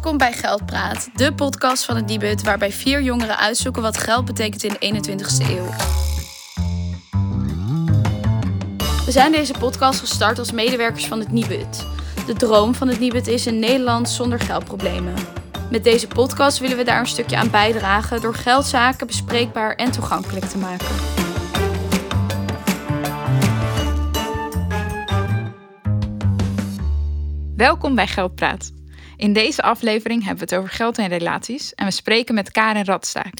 Welkom bij Geldpraat, de podcast van het Nibud waarbij vier jongeren uitzoeken wat geld betekent in de 21ste eeuw. We zijn deze podcast gestart als medewerkers van het Nibud. De droom van het Nibud is een Nederland zonder geldproblemen. Met deze podcast willen we daar een stukje aan bijdragen door geldzaken bespreekbaar en toegankelijk te maken. Welkom bij Geldpraat. In deze aflevering hebben we het over geld en relaties en we spreken met Karen Radstaak.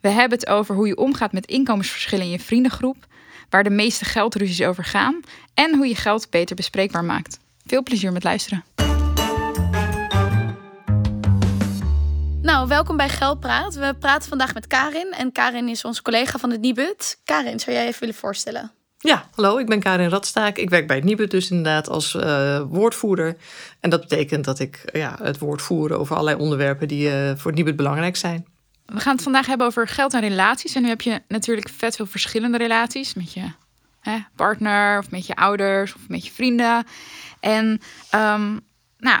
We hebben het over hoe je omgaat met inkomensverschillen in je vriendengroep, waar de meeste geldruzies over gaan en hoe je geld beter bespreekbaar maakt. Veel plezier met luisteren. Nou, welkom bij Geldpraat. We praten vandaag met Karin en Karin is onze collega van het Nibud. Karin, zou jij even willen voorstellen? Ja, hallo, ik ben Karin Radstaak. Ik werk bij het Nibud dus inderdaad als uh, woordvoerder. En dat betekent dat ik ja, het woord voer over allerlei onderwerpen die uh, voor het Nibud belangrijk zijn. We gaan het vandaag hebben over geld en relaties. En nu heb je natuurlijk vet veel verschillende relaties met je hè, partner of met je ouders of met je vrienden. En um, nou,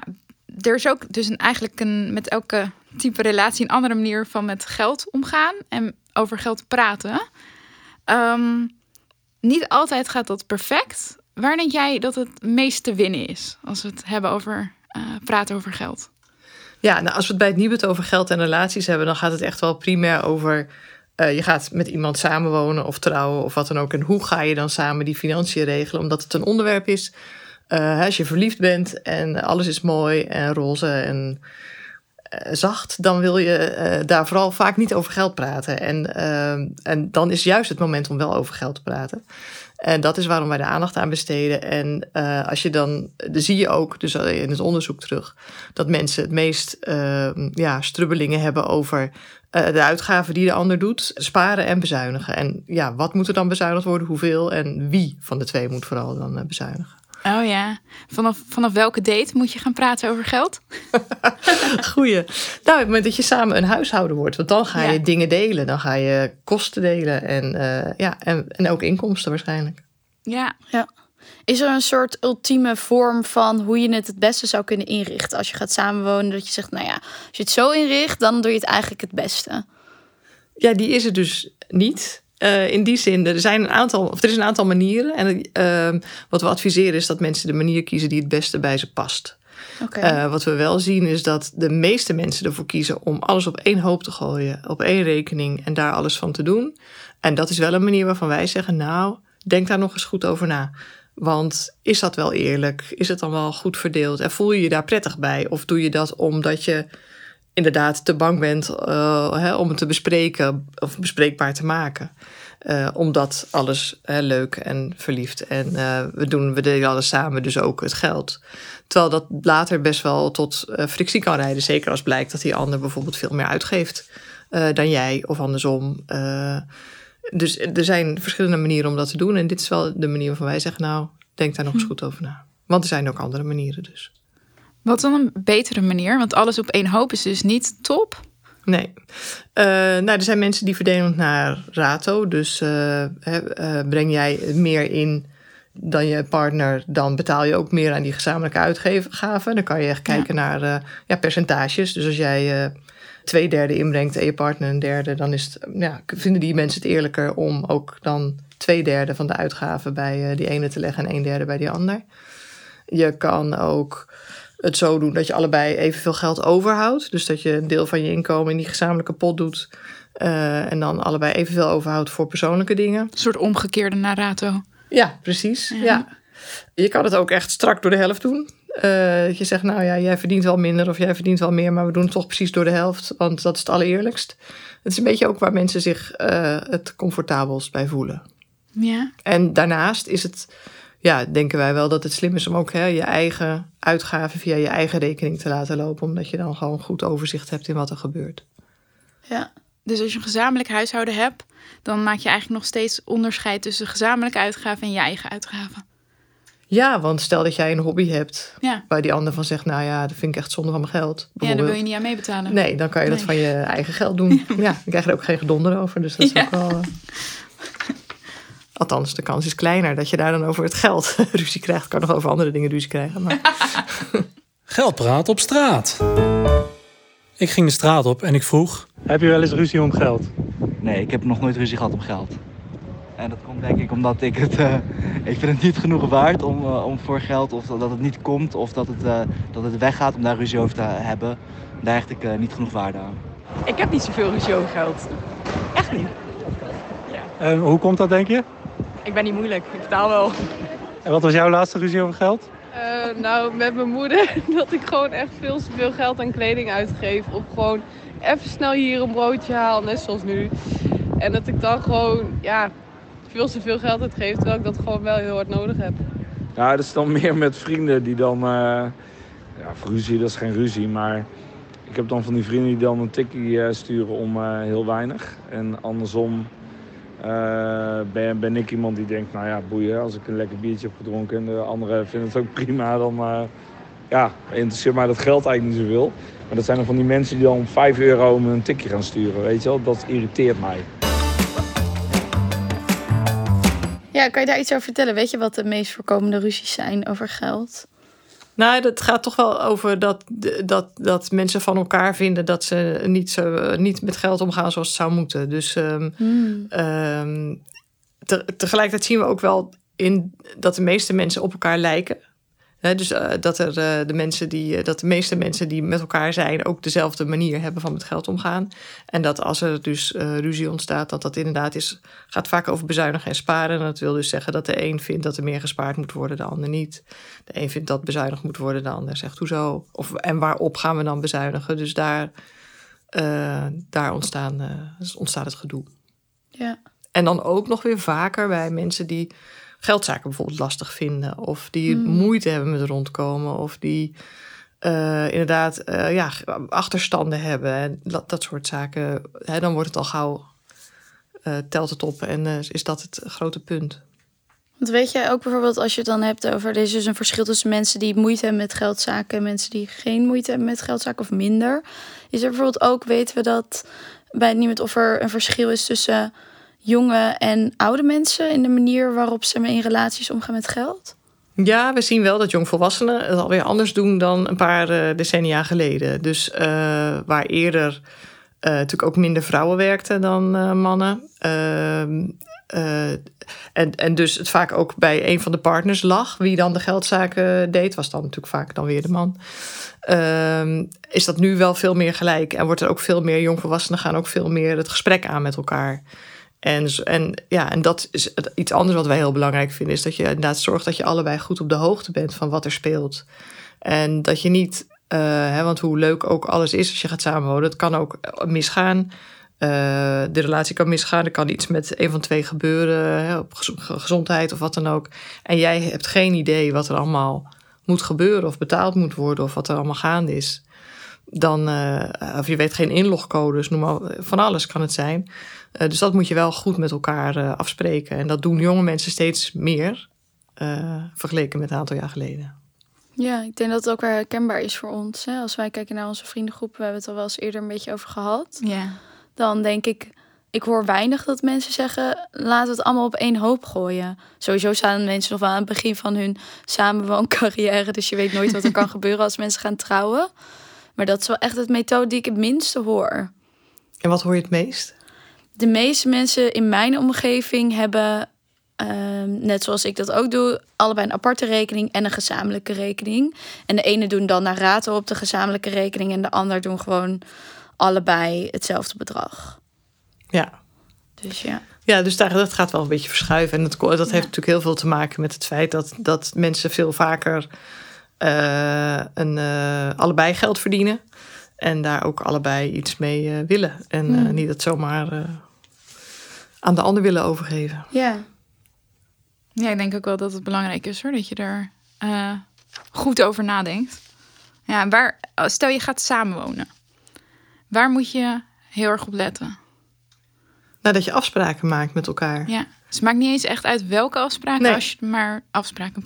er is ook dus een, eigenlijk een, met elke type relatie een andere manier van met geld omgaan en over geld praten. Um, niet altijd gaat dat perfect. Waar denk jij dat het meest te winnen is als we het hebben over uh, praten over geld? Ja, nou, als we het bij het Nibud over geld en relaties hebben, dan gaat het echt wel primair over. Uh, je gaat met iemand samenwonen of trouwen of wat dan ook. En hoe ga je dan samen die financiën regelen? Omdat het een onderwerp is. Uh, als je verliefd bent en alles is mooi en roze en zacht, dan wil je daar vooral vaak niet over geld praten. En, en dan is juist het moment om wel over geld te praten. En dat is waarom wij de aandacht aan besteden. En als je dan, zie je ook, dus in het onderzoek terug, dat mensen het meest ja, strubbelingen hebben over de uitgaven die de ander doet, sparen en bezuinigen. En ja, wat moet er dan bezuinigd worden, hoeveel en wie van de twee moet vooral dan bezuinigen. Oh ja, vanaf, vanaf welke date moet je gaan praten over geld? Goeie. Nou, op het moment dat je samen een huishouden wordt, want dan ga je ja. dingen delen. Dan ga je kosten delen en, uh, ja, en, en ook inkomsten waarschijnlijk. Ja. ja. Is er een soort ultieme vorm van hoe je het het beste zou kunnen inrichten? Als je gaat samenwonen, dat je zegt, nou ja, als je het zo inricht, dan doe je het eigenlijk het beste. Ja, die is er dus niet. Uh, in die zin, er, zijn een aantal, of er is een aantal manieren. En uh, wat we adviseren is dat mensen de manier kiezen die het beste bij ze past. Okay. Uh, wat we wel zien is dat de meeste mensen ervoor kiezen om alles op één hoop te gooien, op één rekening en daar alles van te doen. En dat is wel een manier waarvan wij zeggen, nou, denk daar nog eens goed over na. Want is dat wel eerlijk? Is het dan wel goed verdeeld? En voel je je daar prettig bij? Of doe je dat omdat je inderdaad te bang bent uh, hè, om het te bespreken of bespreekbaar te maken. Uh, omdat alles hè, leuk en verliefd en uh, we doen we delen alles samen, dus ook het geld. Terwijl dat later best wel tot frictie kan rijden, zeker als blijkt dat die ander bijvoorbeeld veel meer uitgeeft dan jij of andersom. dus er zijn verschillende manieren om dat te doen en dit is wel de manier waarvan wij zeggen, nou, denk daar nog eens goed over na. Want er zijn ook andere manieren dus. Wat dan een betere manier? Want alles op één hoop is dus niet top. Nee. Uh, nou, er zijn mensen die verdelen naar rato. Dus uh, uh, breng jij meer in dan je partner, dan betaal je ook meer aan die gezamenlijke uitgaven. Dan kan je echt kijken ja. naar ja, percentages. Dus als jij twee derde inbrengt en je partner een derde, dan is het, ja, vinden die mensen het eerlijker om ook dan twee derde van de uitgaven bij die ene te leggen en een derde bij die ander. Je kan ook het zo doen dat je allebei evenveel geld overhoudt. Dus dat je een deel van je inkomen in die gezamenlijke pot doet. Uh, en dan allebei evenveel overhoudt voor persoonlijke dingen. Een soort omgekeerde narrato. Ja, precies. Ja. ja. Je kan het ook echt strak door de helft doen. Uh, je zegt, nou ja, jij verdient wel minder of jij verdient wel meer, maar we doen het toch precies door de helft, want dat is het allereerlijkst. Het is een beetje ook waar mensen zich uh, het comfortabelst bij voelen. Ja. En daarnaast is het ja, denken wij wel dat het slim is om ook hè, je eigen uitgaven via je eigen rekening te laten lopen. Omdat je dan gewoon goed overzicht hebt in wat er gebeurt. Ja, dus als je een gezamenlijk huishouden hebt, dan maak je eigenlijk nog steeds onderscheid tussen gezamenlijke uitgaven en je eigen uitgaven. Ja, want stel dat jij een hobby hebt ja. waar die ander van zegt, nou ja, dat vind ik echt zonde van mijn geld. Ja, daar wil je niet aan meebetalen. Nee, dan kan je nee. dat van je eigen geld doen. ja, dan krijg je er ook geen gedonder over. Dus dat is ja. ook wel... Uh... Althans, de kans is kleiner dat je daar dan over het geld ruzie krijgt. Kan nog over andere dingen ruzie krijgen. Maar... Geldpraat op straat. Ik ging de straat op en ik vroeg... Heb je wel eens ruzie om geld? Nee, ik heb nog nooit ruzie gehad om geld. En dat komt denk ik omdat ik het, eh, ik vind het niet genoeg waard om, eh, om voor geld of dat het niet komt of dat het, eh, dat het weggaat om daar ruzie over te hebben. Daar hecht ik niet genoeg waarde aan. Ik heb niet zoveel ruzie over geld. Echt niet. En hoe komt dat denk je? Ik ben niet moeilijk, ik betaal wel. En wat was jouw laatste ruzie over geld? Uh, nou, met mijn moeder. Dat ik gewoon echt veel te veel geld aan kleding uitgeef. Op gewoon even snel hier een broodje haal, net zoals nu. En dat ik dan gewoon, ja, veel te veel geld uitgeef. Terwijl ik dat gewoon wel heel hard nodig heb. Ja, dat is dan meer met vrienden die dan... Uh, ja, ruzie, dat is geen ruzie, maar... Ik heb dan van die vrienden die dan een tikkie uh, sturen om uh, heel weinig. En andersom uh, ben, ben, ik iemand die denkt, nou ja, boeien, als ik een lekker biertje heb gedronken en de anderen vinden het ook prima, dan uh, ja, interesseert mij dat geld eigenlijk niet zoveel. Maar dat zijn dan van die mensen die dan 5 euro een tikje gaan sturen, weet je wel. Dat irriteert mij. Ja, kan je daar iets over vertellen? Weet je wat de meest voorkomende ruzies zijn over geld? Nou, het gaat toch wel over dat, dat, dat mensen van elkaar vinden dat ze niet, zo, niet met geld omgaan zoals het zou moeten. Dus um, hmm. um, te, tegelijkertijd zien we ook wel in dat de meeste mensen op elkaar lijken dus uh, dat, er, uh, de mensen die, uh, dat de meeste mensen die met elkaar zijn ook dezelfde manier hebben van met geld omgaan. En dat als er dus ruzie ontstaat, dat dat inderdaad is, gaat vaak over bezuinigen en sparen. En dat wil dus zeggen dat de een vindt dat er meer gespaard moet worden, de ander niet. De een vindt dat bezuinigd moet worden, de ander zegt hoezo. Of, en waarop gaan we dan bezuinigen? Dus daar, daar ontstaan, ontstaat het gedoe. Ja. En dan ook nog weer vaker bij mensen die geldzaken bijvoorbeeld lastig vinden. Of die hmm. moeite hebben met rondkomen. Of die uh, inderdaad uh, ja, achterstanden hebben. En dat, dat soort zaken. Hè, dan wordt het al gauw, uh, telt het op en is dat het grote punt. Want weet jij ook bijvoorbeeld als je het dan hebt over... er is dus een verschil tussen mensen die moeite hebben met geldzaken... en mensen die geen moeite hebben met geldzaken of minder. Is er bijvoorbeeld ook, weten we dat bij niemand of er een verschil is tussen jonge en oude mensen in de manier waarop ze in relaties omgaan met geld? Ja, we zien wel dat jongvolwassenen het alweer anders doen dan een paar uh, decennia geleden. Dus uh, waar eerder uh, natuurlijk ook minder vrouwen werkten dan mannen. Ehm, en, en dus het vaak ook bij een van de partners lag. Wie dan de geldzaken deed, was dan natuurlijk vaak dan weer de man. Ehm, is dat nu wel veel meer gelijk. En wordt er ook veel meer jongvolwassenen gaan ook veel meer het gesprek aan met elkaar. En, en, ja, en dat is iets anders wat wij heel belangrijk vinden, is dat je inderdaad zorgt dat je allebei goed op de hoogte bent van wat er speelt. En dat je niet, uh, hè, want hoe leuk ook alles is als je gaat samenwonen, het kan ook misgaan. Uh, de relatie kan misgaan, er kan iets met een van twee gebeuren, hè, op gezondheid of wat dan ook. En jij hebt geen idee wat er allemaal moet gebeuren of betaald moet worden of wat er allemaal gaande is. Dan, of je weet geen inlogcodes, noem maar, van alles kan het zijn uh, dus dat moet je wel goed met elkaar uh, afspreken. En dat doen jonge mensen steeds meer, uh, vergeleken met een aantal jaar geleden. Ja, ik denk dat het ook weer herkenbaar is voor ons. Hè? Als wij kijken naar onze vriendengroep, we hebben het er wel eens eerder een beetje over gehad. Ja. Dan denk ik, ik hoor weinig dat mensen zeggen, laten we het allemaal op één hoop gooien. Sowieso staan mensen nog wel aan het begin van hun samenwooncarrière. Dus je weet nooit wat er kan gebeuren als mensen gaan trouwen. Maar dat is wel echt het methode die ik het minste hoor. En wat hoor je het meest? De meeste mensen in mijn omgeving hebben, ehm, net zoals ik dat ook doe, allebei een aparte rekening en een gezamenlijke rekening. En de ene doen dan naar raten op de gezamenlijke rekening en de ander doen gewoon allebei hetzelfde bedrag. Ja. Dus ja. Ja, dus daar, dat gaat wel een beetje verschuiven. En dat, dat heeft natuurlijk heel veel te maken met het feit dat, dat mensen veel vaker uh, een, uh, allebei geld verdienen. En daar ook allebei iets mee uh, willen. En hmm. niet het zomaar aan de ander willen overgeven. Ja. Ja, ik denk ook wel dat het belangrijk is hoor, dat je er uh, goed over nadenkt. Ja, waar, stel je gaat samenwonen. Waar moet je heel erg op letten? Nou, dat je afspraken maakt met elkaar. Ja, dus het maakt niet eens echt uit welke afspraken, als je maar afspraken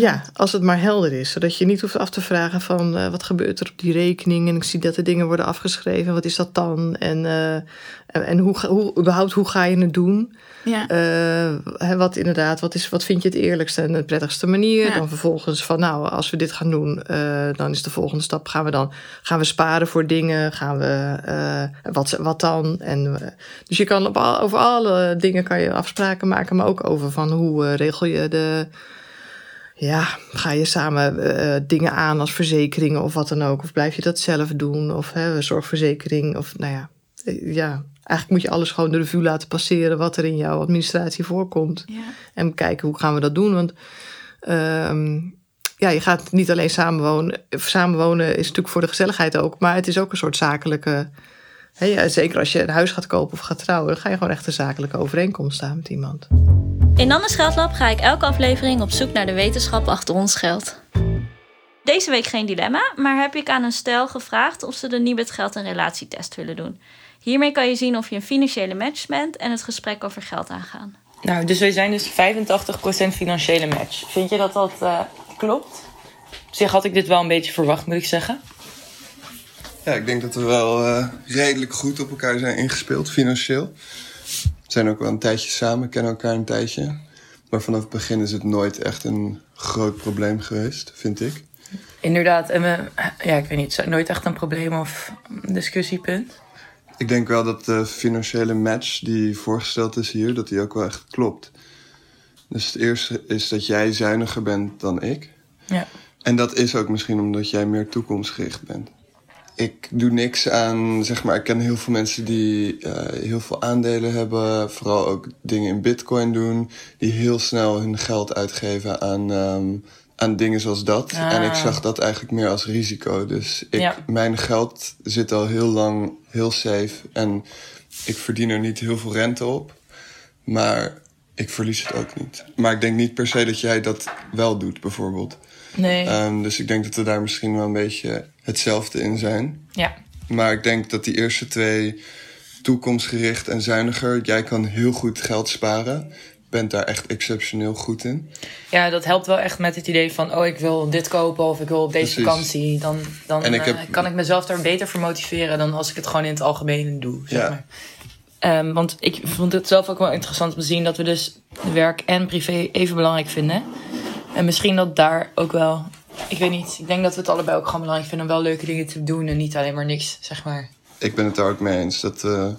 Ja, als het maar helder is. Zodat je niet hoeft af te vragen van uh, wat gebeurt er op die rekening. En ik zie dat de dingen worden afgeschreven. Wat is dat dan? En, uh, en, en, hoe, hoe, überhaupt, hoe ga je het doen? Ja. Uh, wat inderdaad, wat, is, wat vind je het eerlijkste en de prettigste manier? Ja. Dan vervolgens van, nou, als we dit gaan doen, dan is de volgende stap. Gaan we dan gaan we sparen voor dingen? Gaan we, wat, wat dan? En, dus je kan op al, over alle dingen kan je afspraken maken. Maar ook over van hoe regel je de ja, ga je samen uh, dingen aan als verzekeringen of wat dan ook? Of blijf je dat zelf doen? Of hè, zorgverzekering? Of nou ja, uh, ja, eigenlijk moet je alles gewoon de revue laten passeren wat er in jouw administratie voorkomt. Ja. En kijken hoe gaan we dat doen. Want uh, ja, je gaat niet alleen samenwonen. Samenwonen is natuurlijk voor de gezelligheid ook, maar het is ook een soort zakelijke. Hè, ja, zeker als je een huis gaat kopen of gaat trouwen, dan ga je gewoon echt een zakelijke overeenkomst staan met iemand. In Nannes Geldlab ga ik elke aflevering op zoek naar de wetenschap achter ons geld. Deze week geen dilemma, maar heb ik aan een stel gevraagd of ze de Nibud geld- en relatietest willen doen. Hiermee kan je zien of je een financiële match bent en het gesprek over geld aangaan. Nou, dus wij zijn dus 85% financiële match. Vind je dat dat uh, klopt? Op zich had ik dit wel een beetje verwacht, moet ik zeggen. Ja, ik denk dat we wel uh, redelijk goed op elkaar zijn ingespeeld, financieel. Zijn ook wel een tijdje samen, kennen elkaar een tijdje. Maar vanaf het begin is het nooit echt een groot probleem geweest, vind ik. Inderdaad, en we, ja, ik weet niet, nooit echt een probleem of discussiepunt. Ik denk wel dat de financiële match die voorgesteld is hier, dat die ook wel echt klopt. Dus het eerste is dat jij zuiniger bent dan ik. Ja. En dat is ook misschien omdat jij meer toekomstgericht bent ik doe niks aan, zeg maar, ik ken heel veel mensen die uh, heel veel aandelen hebben. Vooral ook dingen in bitcoin doen. Die heel snel hun geld uitgeven aan, um, aan dingen zoals dat. Ah. En ik zag dat eigenlijk meer als risico. Dus ik, Ja. mijn geld zit al heel lang heel safe. En ik verdien er niet heel veel rente op. Maar ik verlies het ook niet. Maar ik denk niet per se dat jij dat wel doet, bijvoorbeeld. Nee. Ehm, dus ik denk dat we daar misschien wel een beetje hetzelfde in zijn. Ja. Maar ik denk dat die eerste twee, toekomstgericht en zuiniger, jij kan heel goed geld sparen. Bent daar echt exceptioneel goed in. Ja, dat helpt wel echt met het idee van... oh, ik wil dit kopen of ik wil op deze Precies. vakantie. Dan, dan ik eh, heb- kan ik mezelf daar beter voor motiveren... dan als ik het gewoon in het algemeen doe, zeg Ja. maar. Ehm, want ik vond het zelf ook wel interessant om te zien... dat we dus werk en privé even belangrijk vinden. En misschien dat daar ook wel... Ik weet niet, ik denk dat we het allebei ook gewoon belangrijk vinden... om wel leuke dingen te doen en niet alleen maar niks, zeg maar. Ik ben het daar ook mee eens. Dat we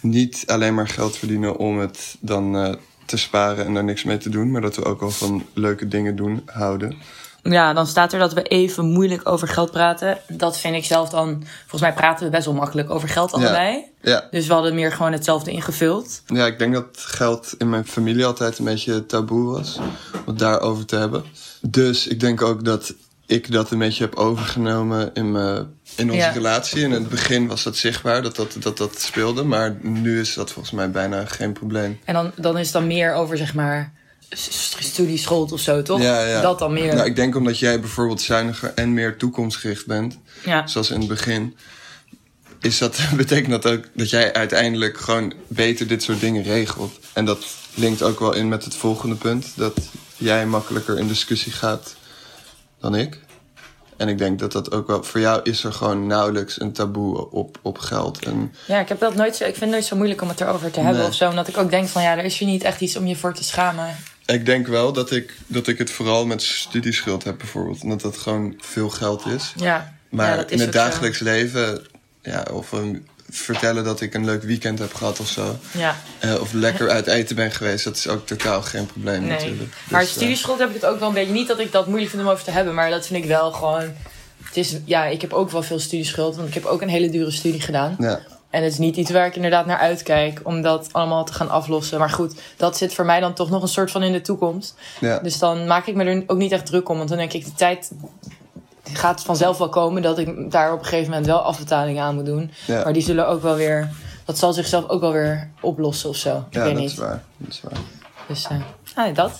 niet alleen maar geld verdienen om het dan eh, te sparen en daar niks mee te doen. Maar dat we ook wel van leuke dingen doen houden. Ja, dan staat er dat we even moeilijk over geld praten. Dat vind ik zelf dan... Volgens mij praten we best wel makkelijk over geld allebei. Ja. Dus we hadden meer gewoon hetzelfde ingevuld. Ja, ik denk dat geld in mijn familie altijd een beetje taboe was. Om het daarover te hebben. Dus ik denk ook dat ik dat een beetje heb overgenomen in, mijn, in onze Ja. relatie. In het begin was dat zichtbaar, dat dat, dat dat speelde. Maar nu is dat volgens mij bijna geen probleem. En dan, dan is het dan meer over, zeg maar, s- studieschuld of zo, toch? Ja, ja. Dat dan meer. Nou, ik denk omdat jij bijvoorbeeld zuiniger en meer toekomstgericht bent. Ja. Zoals in het begin. Is dat, betekent dat ook dat jij uiteindelijk gewoon beter dit soort dingen regelt. En dat linkt ook wel in met het volgende punt. Dat jij makkelijker in discussie gaat dan ik. En ik denk dat dat ook wel... Voor jou is er gewoon nauwelijks een taboe op, op geld. En Ja, ik, heb dat nooit zo, ik vind het nooit zo moeilijk om het erover te hebben Nee. of zo. Omdat ik ook denk van, ja, er is hier niet echt iets om je voor te schamen. Ik denk wel dat ik, dat ik het vooral met studieschuld heb bijvoorbeeld. Omdat dat gewoon veel geld is. Ja, Maar ja, dat is in het zo. dagelijks leven, ja, of een, vertellen dat ik een leuk weekend heb gehad of zo. Ja. Eh, of lekker uit eten ben geweest, dat is ook totaal geen probleem Nee. natuurlijk. maar Dus, eh, studieschuld heb ik het ook wel een beetje. Niet dat ik dat moeilijk vind om over te hebben, maar dat vind ik wel gewoon. Het is, ja, ik heb ook wel veel studieschuld, want ik heb ook een hele dure studie gedaan. Ja. En het is niet iets waar ik inderdaad naar uitkijk om dat allemaal te gaan aflossen. Maar goed, dat zit voor mij dan toch nog een soort van in de toekomst. Ja. Dus dan maak ik me er ook niet echt druk om. Want dan denk ik, de tijd gaat vanzelf wel komen dat ik daar op een gegeven moment wel afbetalingen aan moet doen. Ja. Maar die zullen ook wel weer, dat zal zichzelf ook wel weer oplossen of zo. Ik ja, weet dat niet. is waar. Dat is waar. Dus eh, ah, dat.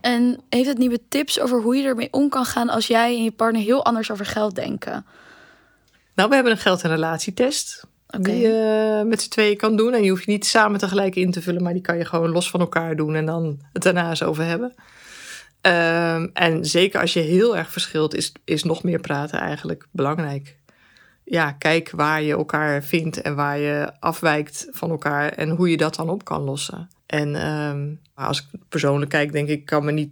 En heeft het nieuwe tips over hoe je ermee om kan gaan als jij en je partner heel anders over geld denken? Nou, we hebben een geld- en relatietest. Oké. Die je met z'n tweeën kan doen. En je hoeft je niet samen tegelijk in te vullen, maar die kan je gewoon los van elkaar doen en dan het daarna eens over hebben. Ehm, en zeker als je heel erg verschilt, is, is nog meer praten eigenlijk belangrijk. Ja, kijk waar je elkaar vindt en waar je afwijkt van elkaar en hoe je dat dan op kan lossen. En ehm, als ik persoonlijk kijk, denk ik, kan me niet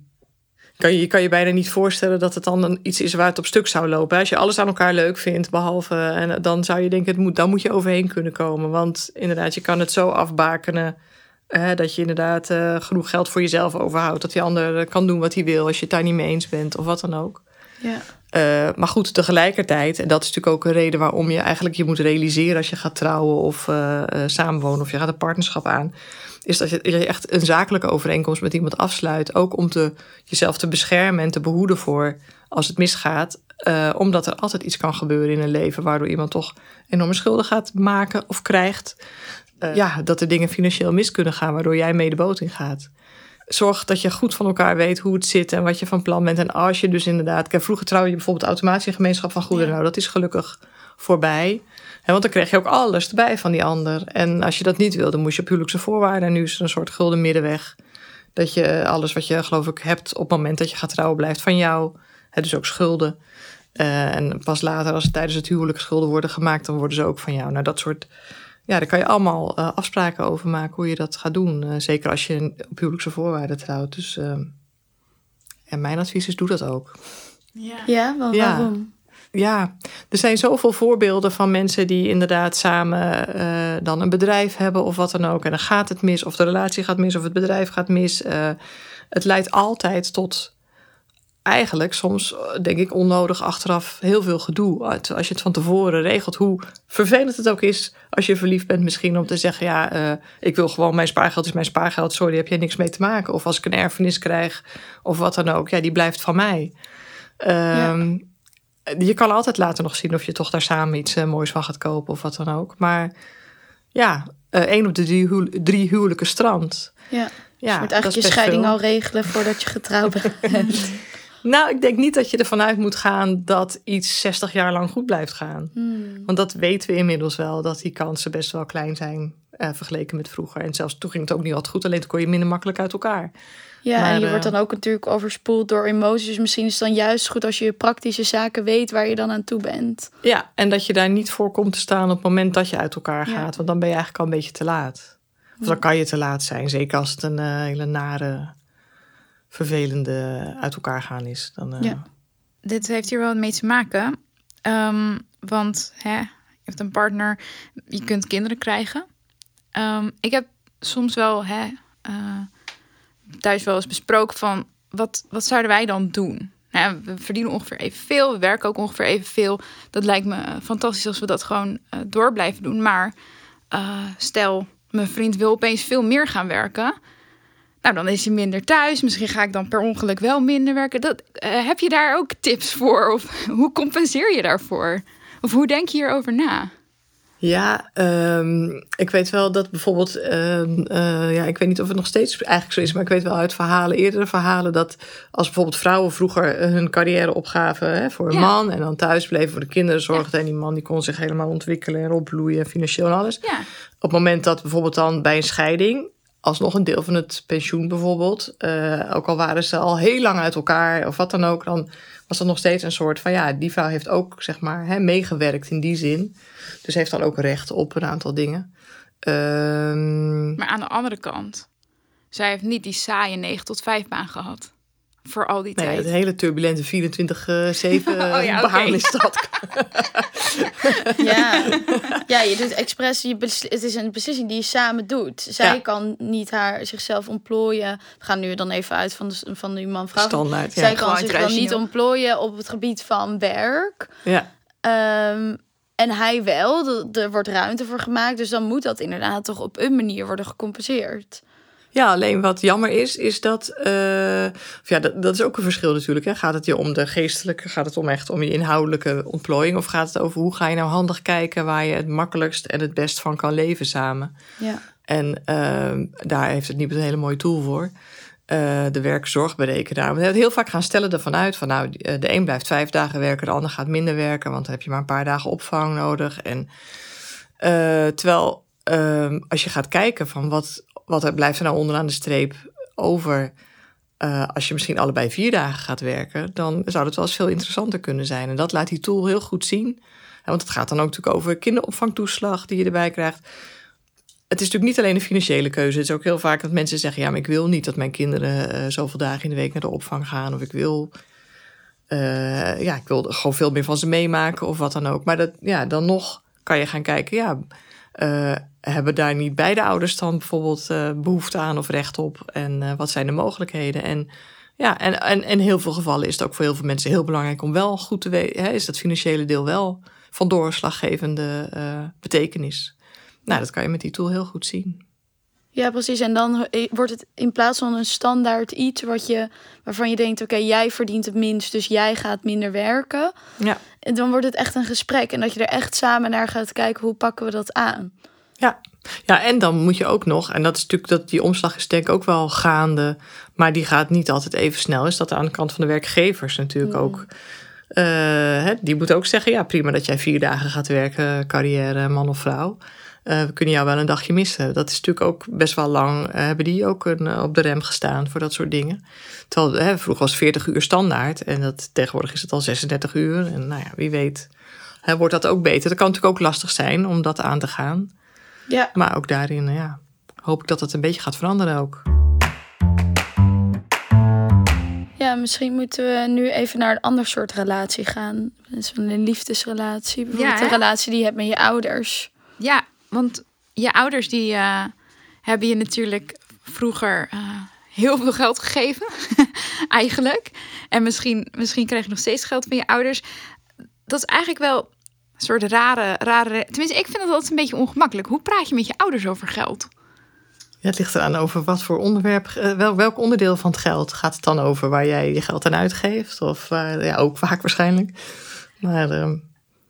kan je, kan je bijna niet voorstellen dat het dan iets is waar het op stuk zou lopen. Als je alles aan elkaar leuk vindt, behalve. En dan zou je denken, het moet, dan moet je overheen kunnen komen. Want inderdaad, je kan het zo afbakenen. Hè, dat je inderdaad eh, genoeg geld voor jezelf overhoudt. Dat die ander kan doen wat hij wil als je het daar niet mee eens bent of wat dan ook. Ja. Uh, maar goed, tegelijkertijd, en dat is natuurlijk ook een reden waarom je eigenlijk je moet realiseren als je gaat trouwen of uh, samenwonen of je gaat een partnerschap aan is dat je echt een zakelijke overeenkomst met iemand afsluit. Ook om te, jezelf te beschermen en te behoeden voor als het misgaat. Uh, omdat er altijd iets kan gebeuren in een leven waardoor iemand toch enorme schulden gaat maken of krijgt. Ja, dat er dingen financieel mis kunnen gaan waardoor jij mee de boot in gaat. Zorg dat je goed van elkaar weet hoe het zit en wat je van plan bent. En als je dus inderdaad. Kijk, vroeger trouwde je bijvoorbeeld een gemeenschap van goederen. Ja. Nou, dat is gelukkig voorbij. He, want dan kreeg je ook alles erbij van die ander. En als je dat niet wilde, moest je op huwelijkse voorwaarden. En nu is er een soort gulden middenweg. Dat je alles wat je geloof ik hebt op het moment dat je gaat trouwen blijft van jou. He, dus ook schulden. Uh, en pas later, als het tijdens het huwelijk schulden worden gemaakt, dan worden ze ook van jou. Nou, dat soort. Ja, daar kan je allemaal uh, afspraken over maken hoe je dat gaat doen. Uh, zeker als je op huwelijkse voorwaarden trouwt. Dus. en mijn advies is: doe dat ook. Ja, ja wel, ja. waarom? ja, er zijn zoveel voorbeelden van mensen die inderdaad samen uh, dan een bedrijf hebben of wat dan ook. En dan gaat het mis, of de relatie gaat mis, of het bedrijf gaat mis. Uh, het leidt altijd tot eigenlijk soms, denk ik, onnodig achteraf heel veel gedoe. Als je het van tevoren regelt, hoe vervelend het ook is als je verliefd bent, misschien om te zeggen: Ja, uh, ik wil gewoon mijn spaargeld is mijn spaargeld, sorry, heb jij niks mee te maken. Of als ik een erfenis krijg, of wat dan ook, ja, die blijft van mij. Ja. Um, je kan altijd later nog zien of je toch daar samen iets uh, moois van gaat kopen of wat dan ook. Maar ja, uh, één op de drie, huw drie huwelijken strand. Ja, ja je moet eigenlijk je scheiding veel. al regelen voordat je getrouwd bent. nou, ik denk niet dat je ervan uit moet gaan dat iets 60 jaar lang goed blijft gaan. Hmm. Want dat weten we inmiddels wel, dat die kansen best wel klein zijn uh, vergeleken met vroeger. En zelfs toen ging het ook niet altijd goed, alleen toen kon je minder makkelijk uit elkaar. Ja, Maar, en je eh, wordt dan ook natuurlijk overspoeld door emoties. Dus misschien is het dan juist goed als je praktische zaken weet waar je dan aan toe bent. Ja, en dat je daar niet voor komt te staan op het moment dat je uit elkaar Ja. gaat. Want dan ben je eigenlijk al een beetje te laat. Of dan kan je te laat zijn. Zeker als het een eh, hele nare, vervelende uit elkaar gaan is. Dan, eh, Ja. Dit heeft hier wel mee te maken. Ehm, want hè, je hebt een partner, je kunt kinderen krijgen. Ehm, ik heb soms wel hè, eh, thuis wel eens besproken van... Wat, wat zouden wij dan doen? Nou, we verdienen ongeveer evenveel, we werken ook ongeveer evenveel. Dat lijkt me fantastisch als we dat gewoon eh, door blijven doen. Maar stel, mijn vriend wil opeens veel meer gaan werken... Nou, dan is hij minder thuis. Misschien ga ik dan per ongeluk wel minder werken. Dat, eh, heb je daar ook tips voor? Of hoe compenseer je daarvoor? Of hoe denk je hierover na? Ja, ehm, ik weet wel dat bijvoorbeeld, ehm, eh, ja, ik weet niet of het nog steeds eigenlijk zo is, maar ik weet wel uit verhalen, eerdere verhalen, dat als bijvoorbeeld vrouwen vroeger hun carrière opgaven hè, voor een Ja. man en dan thuis bleven voor de kinderen zorgden en die man die kon zich helemaal ontwikkelen en opbloeien, financieel en alles. Ja. Op het moment dat bijvoorbeeld dan bij een scheiding, alsnog een deel van het pensioen bijvoorbeeld, eh, ook al waren ze al heel lang uit elkaar of wat dan ook, dan was dat nog steeds een soort van ja, die vrouw heeft ook zeg maar hè, meegewerkt in die zin. Dus heeft dan ook recht op een aantal dingen. Ehm, Maar aan de andere kant, zij heeft niet die saaie 9 tot 5 baan gehad. Voor al die nee, tijd. het hele turbulente 24-7 Oh ja, baan is dat. Ja, ja je doet expres, je het is een beslissing die je samen doet. Zij Ja. kan niet haar, zichzelf ontplooien. We gaan nu dan even uit van de, van die man-vrouw. Standaard, ja. Zij kan Gewoon zich dan niet ontplooien op het gebied van werk. Ja. Ehm, en hij wel, er wordt ruimte voor gemaakt. Dus dan moet dat inderdaad toch op een manier worden gecompenseerd. Ja, alleen wat jammer is, is dat. eh, of ja, dat, dat is ook een verschil natuurlijk. Hè. Gaat het je om de geestelijke, gaat het om echt om je inhoudelijke ontplooiing? Of gaat het over hoe ga je nou handig kijken waar je het makkelijkst en het best van kan leven samen? Ja. En ehm, daar heeft het niet een hele mooie tool voor. Eh, de werkzorgberekenaar. We hebben heel vaak gaan stellen ervan uit van nou, eh, de een blijft vijf dagen werken, de ander gaat minder werken, want dan heb je maar een paar dagen opvang nodig. En terwijl ehm, als je gaat kijken van wat, wat er blijft er nou onderaan de streep over... eh, als je misschien allebei vier dagen gaat werken... dan zou het wel eens veel interessanter kunnen zijn. En dat laat die tool heel goed zien. Want het gaat dan ook natuurlijk over kinderopvangtoeslag die je erbij krijgt. Het is natuurlijk niet alleen een financiële keuze. Het is ook heel vaak dat mensen zeggen... ja, maar ik wil niet dat mijn kinderen eh, zoveel dagen in de week naar de opvang gaan... of ik wil eh, ja, ik wilde gewoon veel meer van ze meemaken of wat dan ook. Maar dat, ja, dan nog kan je gaan kijken, ja, hebben daar niet beide ouders dan bijvoorbeeld eh, behoefte aan of recht op? En eh, wat zijn de mogelijkheden? En ja, en, en in heel veel gevallen is het ook voor heel veel mensen heel belangrijk om wel goed te weten, is dat financiële deel wel van doorslaggevende eh, betekenis? Nou, dat kan je met die tool heel goed zien. Ja, precies. En dan wordt het in plaats van een standaard iets wat je, waarvan je denkt: oké, jij verdient het minst, dus jij gaat minder werken. Ja. En dan wordt het echt een gesprek. En dat je er echt samen naar gaat kijken: hoe pakken we dat aan? Ja. ja, en dan moet je ook nog, en dat is natuurlijk dat die omslag is denk ik ook wel gaande, maar die gaat niet altijd even snel. Is dat aan de kant van de werkgevers natuurlijk ook. eh, hè, die moet ook zeggen: ja, prima dat jij vier dagen gaat werken, carrière, man of vrouw. Eh, we kunnen jou wel een dagje missen. Dat is natuurlijk ook best wel lang. eh, hebben die ook een, op de rem gestaan voor dat soort dingen. Terwijl hè, vroeger was 40 uur standaard. En dat, tegenwoordig is het al 36 uur. En nou ja, wie weet hè, wordt dat ook beter. Dat kan natuurlijk ook lastig zijn om dat aan te gaan. Ja. Maar ook daarin ja, hoop ik dat het een beetje gaat veranderen ook. Ja, misschien moeten we nu even naar een ander soort relatie gaan. Van een liefdesrelatie. Bijvoorbeeld hè? een relatie die je hebt met je ouders. Ja, want je ouders die eh, hebben je natuurlijk vroeger eh, heel veel geld gegeven, eigenlijk. En misschien, misschien krijg je nog steeds geld van je ouders. Dat is eigenlijk wel een soort rare, rare... Tenminste, ik vind dat altijd een beetje ongemakkelijk. Hoe praat je met je ouders over geld? Ja, het ligt eraan over wat voor onderwerp, eh, wel, welk onderdeel van het geld gaat het dan over waar jij je geld aan uitgeeft? Of waar, ja, ook vaak waarschijnlijk. Maar ehm,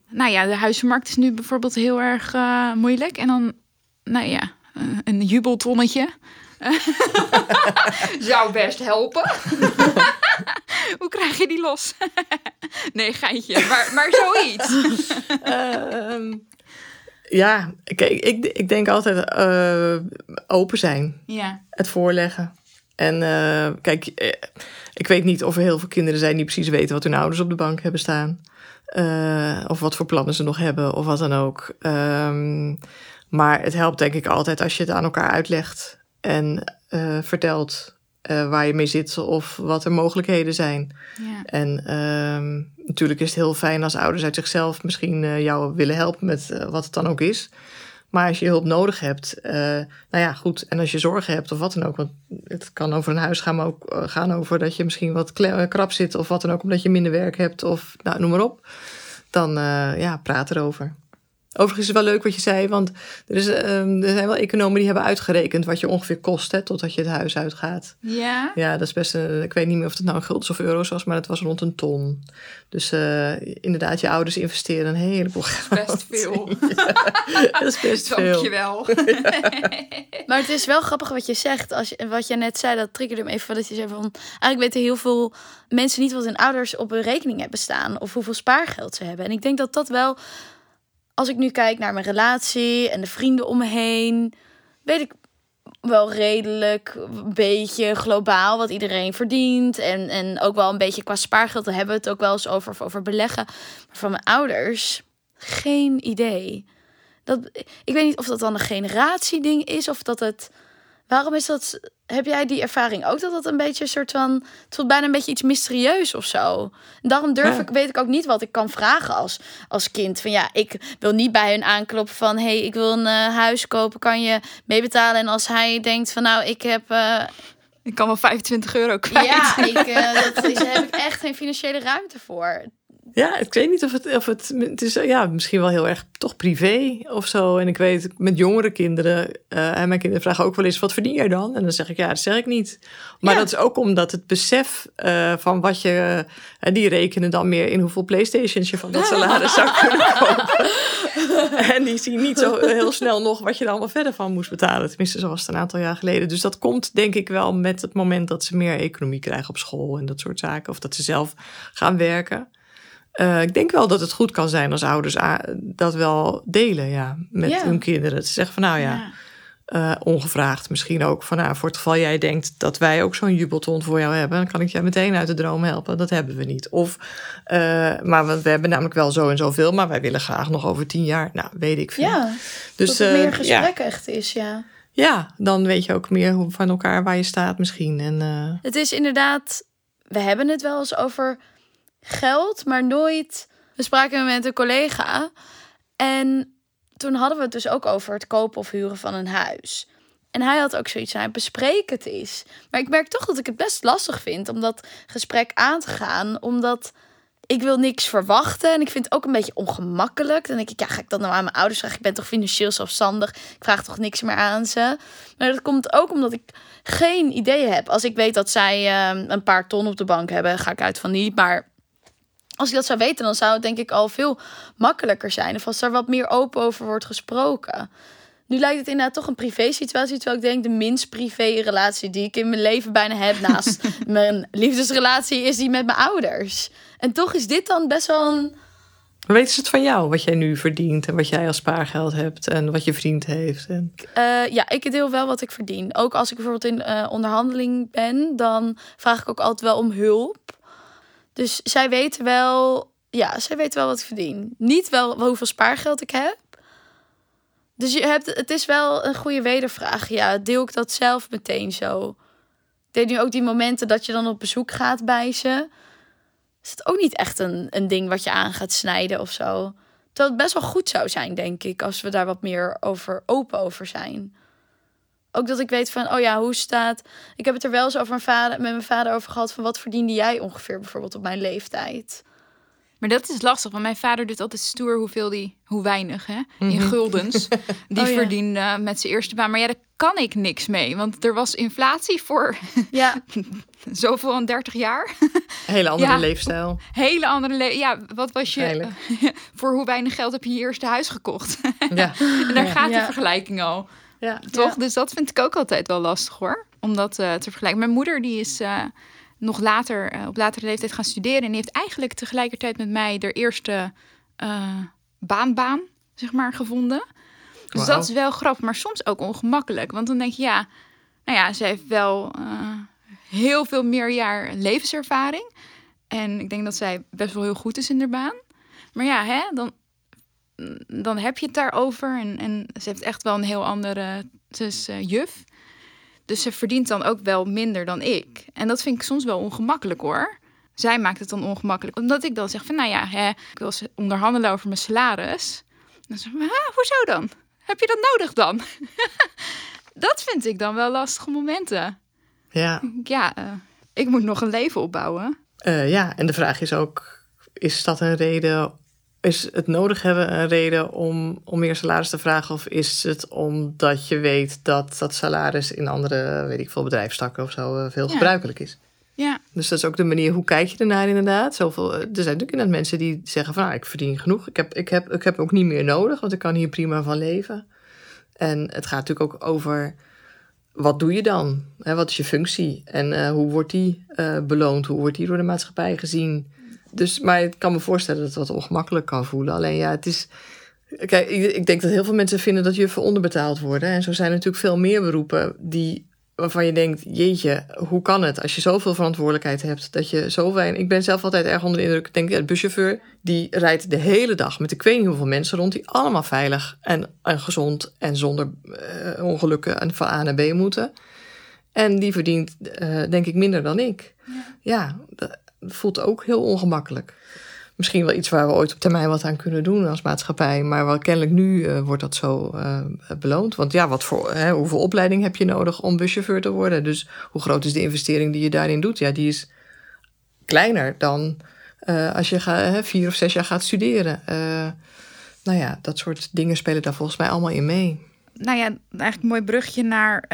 Nou ja, de huizenmarkt is nu bijvoorbeeld heel erg eh, moeilijk. En dan, nou ja, eh, een jubeltonnetje. Zou best helpen. Hoe krijg je die los? nee, geintje, maar, maar zoiets. Ehm, ja, kijk, ik, ik denk altijd eh, open zijn. Ja. Het voorleggen. En eh, kijk, eh, ik weet niet of er heel veel kinderen zijn die precies weten wat hun ouders op de bank hebben staan. Of wat voor plannen ze nog hebben, of wat dan ook. Ehm, maar het helpt denk ik altijd als je het aan elkaar uitlegt en vertelt eh, waar je mee zit of wat er mogelijkheden zijn. Ja. En ehm, natuurlijk is het heel fijn als ouders uit zichzelf misschien eh, jou willen helpen met eh, wat het dan ook is. Maar als je hulp nodig hebt, nou ja, goed. En als je zorgen hebt of wat dan ook, want het kan over een huis gaan, maar ook gaan over dat je misschien wat krap zit of wat dan ook, omdat je minder werk hebt of nou, noem maar op. Dan ja, praat erover. Overigens is het wel leuk wat je zei, want er, is, ehm, er zijn wel economen die hebben uitgerekend wat je ongeveer kost hè, totdat je het huis uitgaat. Ja. Ja, dat is best een, ik weet niet meer of het nou in guldens of euro's was, maar het was rond een ton. Dus eh, inderdaad, je ouders investeren een heleboel geld. Best veel. dat is best veel. Dankjewel. Maar het is wel grappig wat je zegt. Als je, wat je net zei, dat triggerde me even. Dat je zei van. Eigenlijk weten heel veel mensen niet wat hun ouders op hun rekening hebben staan. Of hoeveel spaargeld ze hebben. En ik denk dat dat wel. Als ik nu kijk naar mijn relatie en de vrienden om me heen. Weet ik wel redelijk een beetje globaal wat iedereen verdient. En, en ook wel een beetje qua spaargeld. Daar hebben we het ook wel eens over, over beleggen. Maar van mijn ouders, geen idee. Dat, ik weet niet of dat dan een generatieding is of dat het. Waarom is dat? Heb jij die ervaring ook dat dat een beetje een soort van. Het voelt bijna een beetje iets mysterieus of zo. En daarom durf Ja. ik, weet ik ook niet wat ik kan vragen als, als kind. Van ja, ik wil niet bij hun aankloppen van hey, ik wil een eh, huis kopen, kan je meebetalen? En als hij denkt van nou, ik heb. eh, Ik kan wel 25 euro kwijt. ja, ik, eh, dat is, daar heb ik echt geen financiële ruimte voor. Ja, ik weet niet of het, of het, het is ja, misschien wel heel erg toch privé of zo. En ik weet met jongere kinderen, eh, en mijn kinderen vragen ook wel eens, wat verdien jij dan? En dan zeg ik, ja, dat zeg ik niet. Maar dat is ook omdat het besef eh, van wat je, eh, die rekenen dan meer in hoeveel Playstations je van dat salaris zou kunnen kopen. en die zien niet zo heel snel nog wat je er allemaal verder van moest betalen. Tenminste, zo was het een aantal jaar geleden. Dus dat komt denk ik wel met het moment dat ze meer economie krijgen op school en dat soort zaken. Of dat ze zelf gaan werken. Eh, ik denk wel dat het goed kan zijn als ouders dat wel delen ja, met Ja. hun kinderen. Te zeggen van nou ja, eh, ongevraagd misschien ook. Van nou, voor het geval jij denkt dat wij ook zo'n jubelton voor jou hebben, dan kan ik jij meteen uit de droom helpen. Dat hebben we niet. Of, eh, maar we hebben namelijk wel zo en zoveel, maar wij willen graag nog over tien jaar. Nou, weet ik veel. Ja, dus dat het meer ja. gesprek echt is, ja. Ja, dan weet je ook meer hoe, van elkaar waar je staat misschien. En, eh, Het is inderdaad, we hebben het wel eens over geld, maar nooit. We spraken met een collega en toen hadden we het dus ook over het kopen of huren van een huis. En hij had ook zoiets aan, bespreek het eens. Maar ik merk toch dat ik het best lastig vind om dat gesprek aan te gaan, omdat ik wil niks verwachten en ik vind het ook een beetje ongemakkelijk. Dan denk ik, ja, ga ik dat nou aan mijn ouders vragen? Ik ben toch financieel zelfstandig? Ik vraag toch niks meer aan ze? Maar dat komt ook omdat ik geen idee heb. Als ik weet dat zij eh, een paar ton op de bank hebben, ga ik uit van niet. Maar als ik dat zou weten, dan zou het denk ik al veel makkelijker zijn. Of als er wat meer open over wordt gesproken. Nu lijkt het inderdaad toch een privé situatie. Terwijl ik denk de minst privé relatie die ik in mijn leven bijna heb. Naast mijn liefdesrelatie is die met mijn ouders. En toch is dit dan best wel een... weten ze het van jou, wat jij nu verdient en wat jij als spaargeld hebt en wat je vriend heeft? En... Eh, ja, ik deel wel wat ik verdien. Ook als ik bijvoorbeeld in eh, onderhandeling ben, dan vraag ik ook altijd wel om hulp. Dus zij weten wel, ja, zij weten wel wat ik verdien. Niet wel hoeveel spaargeld ik heb. Dus je hebt, het is wel een goede wedervraag. Ja, deel ik dat zelf meteen zo? Ik nu ook die momenten dat je dan op bezoek gaat bij ze. Is het ook niet echt een, een ding wat je aan gaat snijden of zo? Terwijl het best wel goed zou zijn, denk ik, als we daar wat meer over open over zijn. Ook dat ik weet van, oh ja, hoe staat. Ik heb het er wel eens over mijn vader, met mijn vader over gehad. Van wat verdiende jij ongeveer bijvoorbeeld op mijn leeftijd? Maar dat is lastig, want mijn vader doet altijd stoer hoeveel die, hoe weinig, hè? In Mhm. guldens. Die Oh ja. verdiende met zijn eerste baan. Maar ja, daar kan ik niks mee, want er was inflatie voor ja. zoveel en 30 jaar. Hele andere Ja. leefstijl. Hele andere le Ja, wat was je voor hoe weinig geld heb je je eerste huis gekocht? Ja. en daar Ja. gaat de Ja. vergelijking al. Ja. Toch? Dus dat vind ik ook altijd wel lastig hoor. Om dat eh, te vergelijken. Mijn moeder die is eh, nog later, eh, op latere leeftijd gaan studeren. En die heeft eigenlijk tegelijkertijd met mij de eerste eh baanbaan, zeg maar, gevonden. Dus dat is wel grappig, maar soms ook ongemakkelijk. Want dan denk je, ja, nou ja, ze heeft wel eh, heel veel meer jaar levenservaring. En ik denk dat zij best wel heel goed is in haar baan. Maar ja, hè, dan, dan heb je het daarover. En, en ze heeft echt wel een heel andere. Ze is eh, juf. Dus ze verdient dan ook wel minder dan ik. En dat vind ik soms wel ongemakkelijk hoor. Zij maakt het dan ongemakkelijk. Omdat ik dan zeg van, nou ja, hè, ik wil ze onderhandelen over mijn salaris. Dan zeg ik, "Maar, hè, hoezo dan? Heb je dat nodig dan? dat vind ik dan wel lastige momenten. Ja. Ja, eh, ik moet nog een leven opbouwen. Eh, ja, en de vraag is ook: is dat een reden? Is het nodig hebben een reden om, om meer salaris te vragen? Of is het omdat je weet dat dat salaris in andere, weet ik veel, bedrijfstakken of zo eh, veel Ja. gebruikelijk is? Ja, Dus dat is ook de manier, hoe kijk je ernaar inderdaad? Zoveel, eh, er zijn natuurlijk inderdaad mensen die zeggen van, nou, ik verdien genoeg. Ik heb, ik, heb, ik heb ook niet meer nodig, want ik kan hier prima van leven. En het gaat natuurlijk ook over, wat doe je dan? Hè, wat is je functie? En eh, hoe wordt die beloond? Hoe wordt die door de maatschappij gezien? Dus, maar ik kan me voorstellen dat het wat ongemakkelijk kan voelen. Alleen ja, het is... Kijk, ik, denk dat heel veel mensen vinden dat juffen onderbetaald worden. En zo zijn er natuurlijk veel meer beroepen die waarvan je denkt, jeetje, hoe kan het als je zoveel verantwoordelijkheid hebt, dat je zo weinig... Ik ben zelf altijd erg onder de indruk, ik denk, ja, de buschauffeur, die rijdt de hele dag met ik weet niet hoeveel mensen rond, die allemaal veilig en, en gezond en zonder eh, ongelukken en van A naar B moeten. En die verdient, eh, denk ik, minder dan ik. Ja, dat voelt ook heel ongemakkelijk. Misschien wel iets waar we ooit op termijn wat aan kunnen doen als maatschappij. Maar wel kennelijk nu eh, wordt dat zo eh, beloond. Want ja, wat voor, hè, hoeveel opleiding heb je nodig om buschauffeur te worden? Dus hoe groot is de investering die je daarin doet? Ja, die is kleiner dan eh, als je vier of zes jaar gaat studeren. Nou ja, dat soort dingen spelen daar volgens mij allemaal in mee. nou ja, eigenlijk een mooi brugje naar,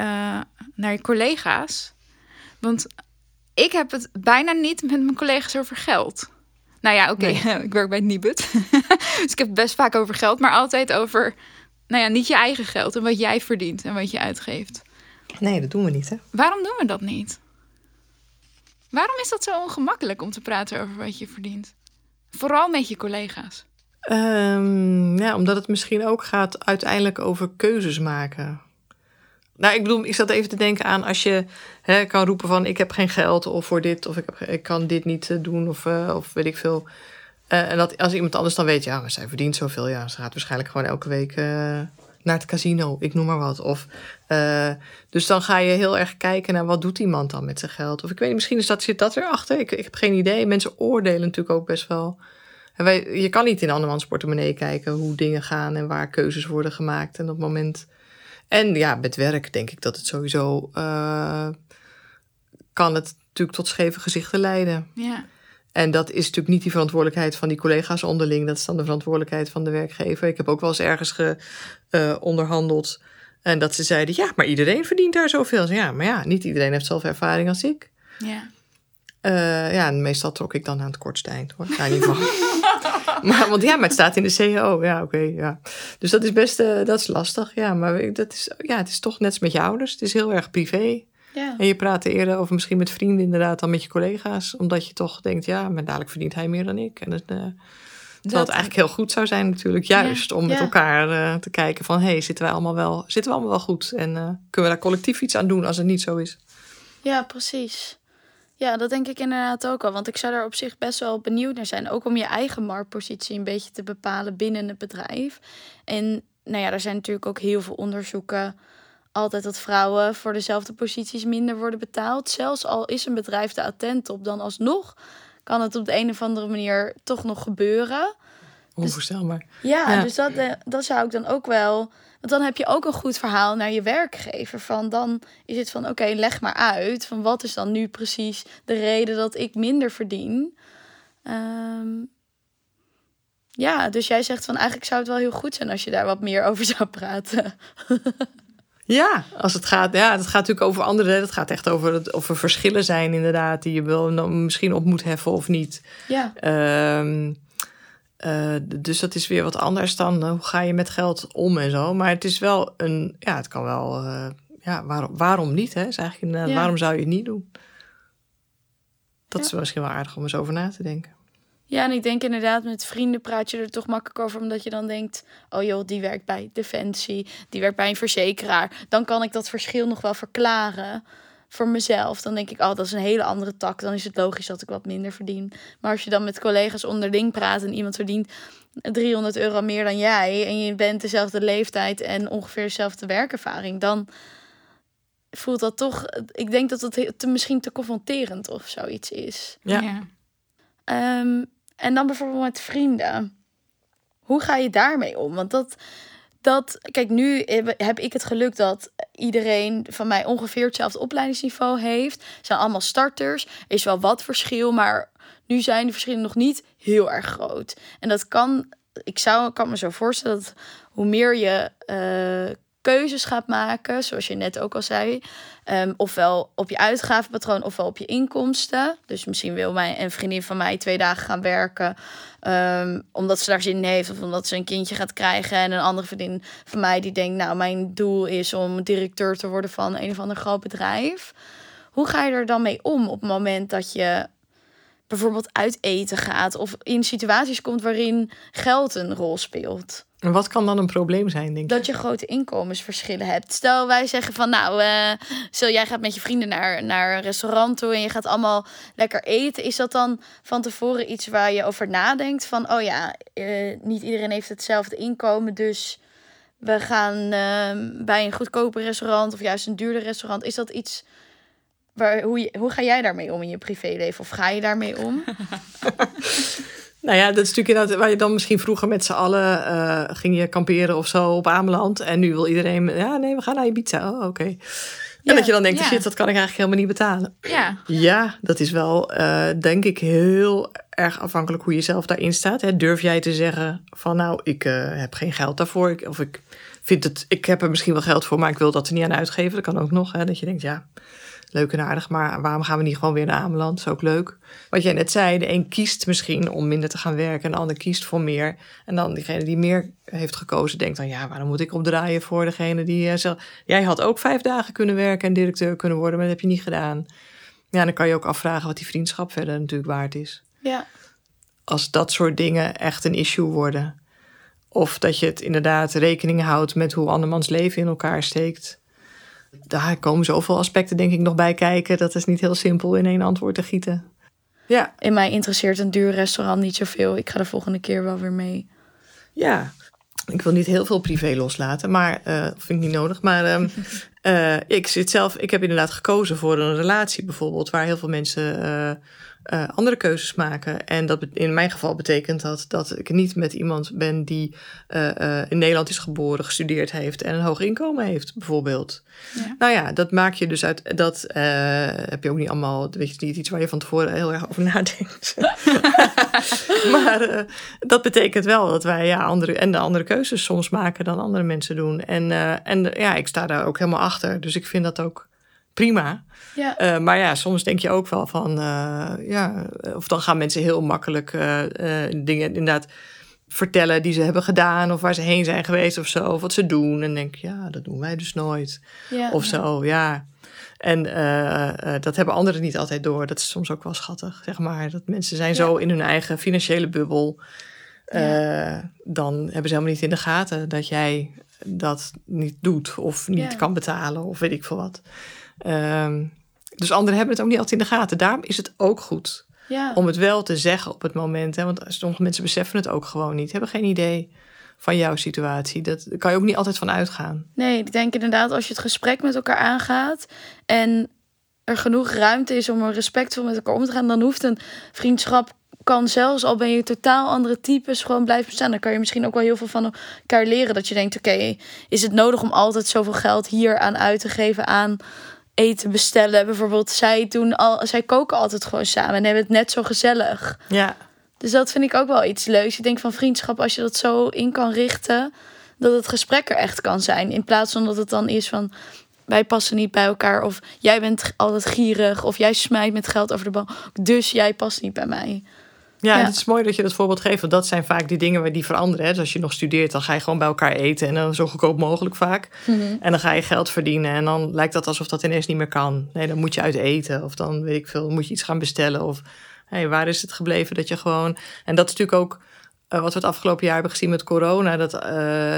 naar je collega's. Want ik heb het bijna niet met mijn collega's over geld. Nou ja, oké, ik werk bij het Nibud. dus ik heb het best vaak over geld, maar altijd over, nou ja, niet je eigen geld en wat jij verdient en wat je uitgeeft. Nee, dat doen we niet, hè? Waarom doen we dat niet? Waarom is dat zo ongemakkelijk om te praten over wat je verdient? Vooral met je collega's. Ehm, ja, omdat het misschien ook gaat uiteindelijk over keuzes maken. Nou, ik bedoel, ik zat even te denken aan als je hè, kan roepen van ik heb geen geld of voor dit of ik, heb, ik kan dit niet eh, doen of, uh, of weet ik veel. Uh, en dat als iemand anders dan weet, ja, maar zij verdient zoveel, ja, ze gaat waarschijnlijk gewoon elke week naar het casino, ik noem maar wat. Of, dus dan ga je heel erg kijken naar wat doet iemand dan met zijn geld. Of ik weet niet, misschien is dat, zit dat erachter. Ik, ik heb geen idee. Mensen oordelen natuurlijk ook best wel. En wij, je kan niet in andermans portemonnee kijken hoe dingen gaan en waar keuzes worden gemaakt. En op het moment. En ja, met werk denk ik dat het sowieso. Uh, kan het natuurlijk tot scheve gezichten leiden. Ja. En dat is natuurlijk niet die verantwoordelijkheid van die collega's onderling. Dat is dan de verantwoordelijkheid van de werkgever. Ik heb ook wel eens ergens ge, uh, onderhandeld. En dat ze zeiden: ja, maar iedereen verdient daar zoveel. Ja, maar ja, niet iedereen heeft zoveel ervaring als ik. Ja. Uh, ja, en meestal trok ik dan aan het kortste eind hoor. In ieder geval. maar, want ja, maar het staat in de CEO. Ja, oké. Okay, ja. Dus dat is best uh, dat is lastig. Ja, maar dat is, ja, het is toch net als met je ouders. Het is heel erg privé. Ja. En je praat er eerder over misschien met vrienden inderdaad dan met je collega's. Omdat je toch denkt, ja, maar dadelijk verdient hij meer dan ik. En het, uh, dat het eigenlijk heel goed zou zijn natuurlijk. Juist ja. om met Ja. elkaar uh, te kijken van... hé, hey, zitten, wij allemaal wel, zitten we allemaal wel goed? En uh, kunnen we daar collectief iets aan doen als het niet zo is? Ja, precies. Ja, dat denk ik inderdaad ook al. Want ik zou daar op zich best wel benieuwd naar zijn. Ook om je eigen marktpositie een beetje te bepalen binnen het bedrijf. En nou ja, er zijn natuurlijk ook heel veel onderzoeken. Altijd dat vrouwen voor dezelfde posities minder worden betaald. Zelfs al is een bedrijf de attent op, dan alsnog kan het op de een of andere manier toch nog gebeuren. Onvoorstelbaar. Ja, Ja. dus dat, eh, dat zou ik dan ook wel. Want dan heb je ook een goed verhaal naar je werkgever. Van dan is het van oké, leg maar uit. Van wat is dan nu precies de reden dat ik minder verdien? Ehm, ja, dus jij zegt van eigenlijk zou het wel heel goed zijn als je daar wat meer over zou praten. Ja, als het gaat, ja, het gaat natuurlijk over anderen. Het gaat echt over het, of er verschillen zijn inderdaad die je wel misschien op moet heffen of niet. Ja. Ehm, eh, dus dat is weer wat anders dan eh, hoe ga je met geld om en zo. Maar het is wel een, ja, het kan wel, eh, ja, waarom, waarom niet? Hè? Is eigenlijk Ja. waarom zou je het niet doen? Dat Ja. is misschien wel aardig om eens over na te denken. Ja, en ik denk inderdaad, met vrienden praat je er toch makkelijk over. Omdat je dan denkt, oh joh, die werkt bij Defensie, die werkt bij een verzekeraar. Dan kan ik dat verschil nog wel verklaren voor mezelf. Dan denk ik, oh, dat is een hele andere tak. Dan is het logisch dat ik wat minder verdien. Maar als je dan met collega's onderling praat en iemand verdient 300 euro meer dan jij. En je bent dezelfde leeftijd en ongeveer dezelfde werkervaring. Dan voelt dat toch, ik denk dat het he- te, misschien te confronterend of zoiets is. Ja. Ehm, en dan bijvoorbeeld met vrienden. Hoe ga je daarmee om? Want dat, dat kijk, nu heb ik het geluk dat iedereen van mij ongeveer hetzelfde opleidingsniveau heeft. Zijn allemaal starters. Er is wel wat verschil, maar nu zijn de verschillen nog niet heel erg groot. En dat kan, ik zou, kan me zo voorstellen dat hoe meer je eh, keuzes gaat maken, zoals je net ook al zei, Ehm, ofwel op je uitgavenpatroon, ofwel op je inkomsten. Dus misschien wil mijn, een vriendin van mij twee dagen gaan werken. ehm, omdat ze daar zin in heeft. Of omdat ze een kindje gaat krijgen. En een andere vriendin van mij die denkt... nou, mijn doel is om directeur te worden van een of ander groot bedrijf. Hoe ga je er dan mee om op het moment dat je bijvoorbeeld uit eten gaat... of in situaties komt waarin geld een rol speelt? En wat kan dan een probleem zijn, denk ik? dat je grote inkomensverschillen hebt. Stel, wij zeggen van nou, eh stel jij gaat met je vrienden naar, naar een restaurant toe en je gaat allemaal lekker eten. Is dat dan van tevoren iets waar je over nadenkt? Van oh ja, eh, niet iedereen heeft hetzelfde inkomen, dus we gaan eh, bij een goedkoper restaurant of juist een duurder restaurant. Is dat iets waar, hoe, je, hoe ga jij daarmee om in je privéleven? Of ga je daarmee om? Nou ja, dat is natuurlijk inderdaad waar je dan misschien vroeger met z'n allen eh, ging je kamperen of zo op Ameland. En nu wil iedereen, ja nee, we gaan naar Ibiza. Oh, oké. En dat je dan denkt, ja. shit, dat kan ik eigenlijk helemaal niet betalen. Ja. Ja, dat is wel, eh, denk ik, heel erg afhankelijk hoe je zelf daarin staat. Hè. Durf jij te zeggen van, nou, ik eh, heb geen geld daarvoor. Ik, of ik vind het, ik heb er misschien wel geld voor, maar ik wil dat er niet aan uitgeven. Dat kan ook nog. Hè, dat je denkt, ja, leuk en aardig, maar waarom gaan we niet gewoon weer naar Ameland? Dat is ook leuk. Wat jij net zei, de een kiest misschien om minder te gaan werken, en de ander kiest voor meer. En dan diegene die meer heeft gekozen, denkt dan, ja, waarom moet ik opdraaien voor degene die eh, zelf... Jij had ook vijf dagen kunnen werken en directeur kunnen worden, maar dat heb je niet gedaan. Ja, dan kan je ook afvragen wat die vriendschap verder natuurlijk waard is. Ja. als dat soort dingen echt een issue worden. Of dat je het inderdaad rekening houdt met hoe andermans leven in elkaar steekt. Daar komen zoveel aspecten denk ik nog bij kijken. Dat is niet heel simpel in één antwoord te gieten. Ja. In mij interesseert een duur restaurant niet zoveel. Ik ga de volgende keer wel weer mee. Ja, ik wil niet heel veel privé loslaten, maar uh, vind ik niet nodig. Maar um, uh, ik zit zelf, ik heb inderdaad gekozen voor een relatie bijvoorbeeld, waar heel veel mensen uh, uh, andere keuzes maken. En dat in mijn geval betekent dat dat ik niet met iemand ben die uh, uh, in Nederland is geboren, gestudeerd heeft en een hoog inkomen heeft, bijvoorbeeld. Ja. Nou ja, dat maak je dus uit. Dat heb je ook niet allemaal, weet je, niet iets waar je van tevoren heel erg over nadenkt. maar dat betekent wel dat wij ja, andere, en de andere keuzes soms maken dan andere mensen doen. En, en ja, ik sta daar ook helemaal achter. Dus ik vind dat ook prima. Ja. Uh, maar ja, soms denk je ook wel van, uh, ja, of dan gaan mensen heel makkelijk uh, dingen inderdaad vertellen die ze hebben gedaan, of waar ze heen zijn geweest of zo, of wat ze doen. En denk ja, dat doen wij dus nooit. Ja, of zo, ja. En dat hebben anderen niet altijd door. Dat is soms ook wel schattig, zeg maar. Dat mensen zijn zo in hun eigen financiële bubbel. Dan hebben ze helemaal niet in de gaten dat jij dat niet doet of niet kan betalen of weet ik veel wat. Um, dus anderen hebben het ook niet altijd in de gaten. Daarom is het ook goed ja. om het wel te zeggen op het moment. Hè? Want sommige mensen beseffen het ook gewoon niet. Hebben geen idee van jouw situatie. Dat daar kan je ook niet altijd van uitgaan. Nee, ik denk inderdaad als je het gesprek met elkaar aangaat en er genoeg ruimte is om er respectvol met elkaar om te gaan, dan hoeft een vriendschap kan zelfs al ben je totaal andere types gewoon blijven bestaan. Dan kan je misschien ook wel heel veel van elkaar leren. Dat je denkt, oké, is het nodig om altijd zoveel geld hier aan uit te geven aan eten bestellen. Bijvoorbeeld, zij doen al, zij koken altijd gewoon samen en hebben het net zo gezellig. Ja. Dus dat vind ik ook wel iets leuks. Ik denk van vriendschap, als je dat zo in kan richten, dat het gesprek er echt kan zijn. In plaats van dat het dan is van wij passen niet bij elkaar. Of jij bent altijd gierig. Of jij smijt met geld over de bank. Dus jij past niet bij mij. Ja, het is mooi dat je dat voorbeeld geeft. Want dat zijn vaak die dingen waar die veranderen. Hè. Dus als je nog studeert, dan ga je gewoon bij elkaar eten. En dan zo goedkoop mogelijk vaak. Mhm. En dan ga je geld verdienen. En dan lijkt dat alsof dat ineens niet meer kan. Nee, dan moet je uit eten. Of dan weet ik veel, moet je iets gaan bestellen. Of hey, waar is het gebleven dat je gewoon. En dat is natuurlijk ook uh, wat we het afgelopen jaar hebben gezien met corona. Dat uh,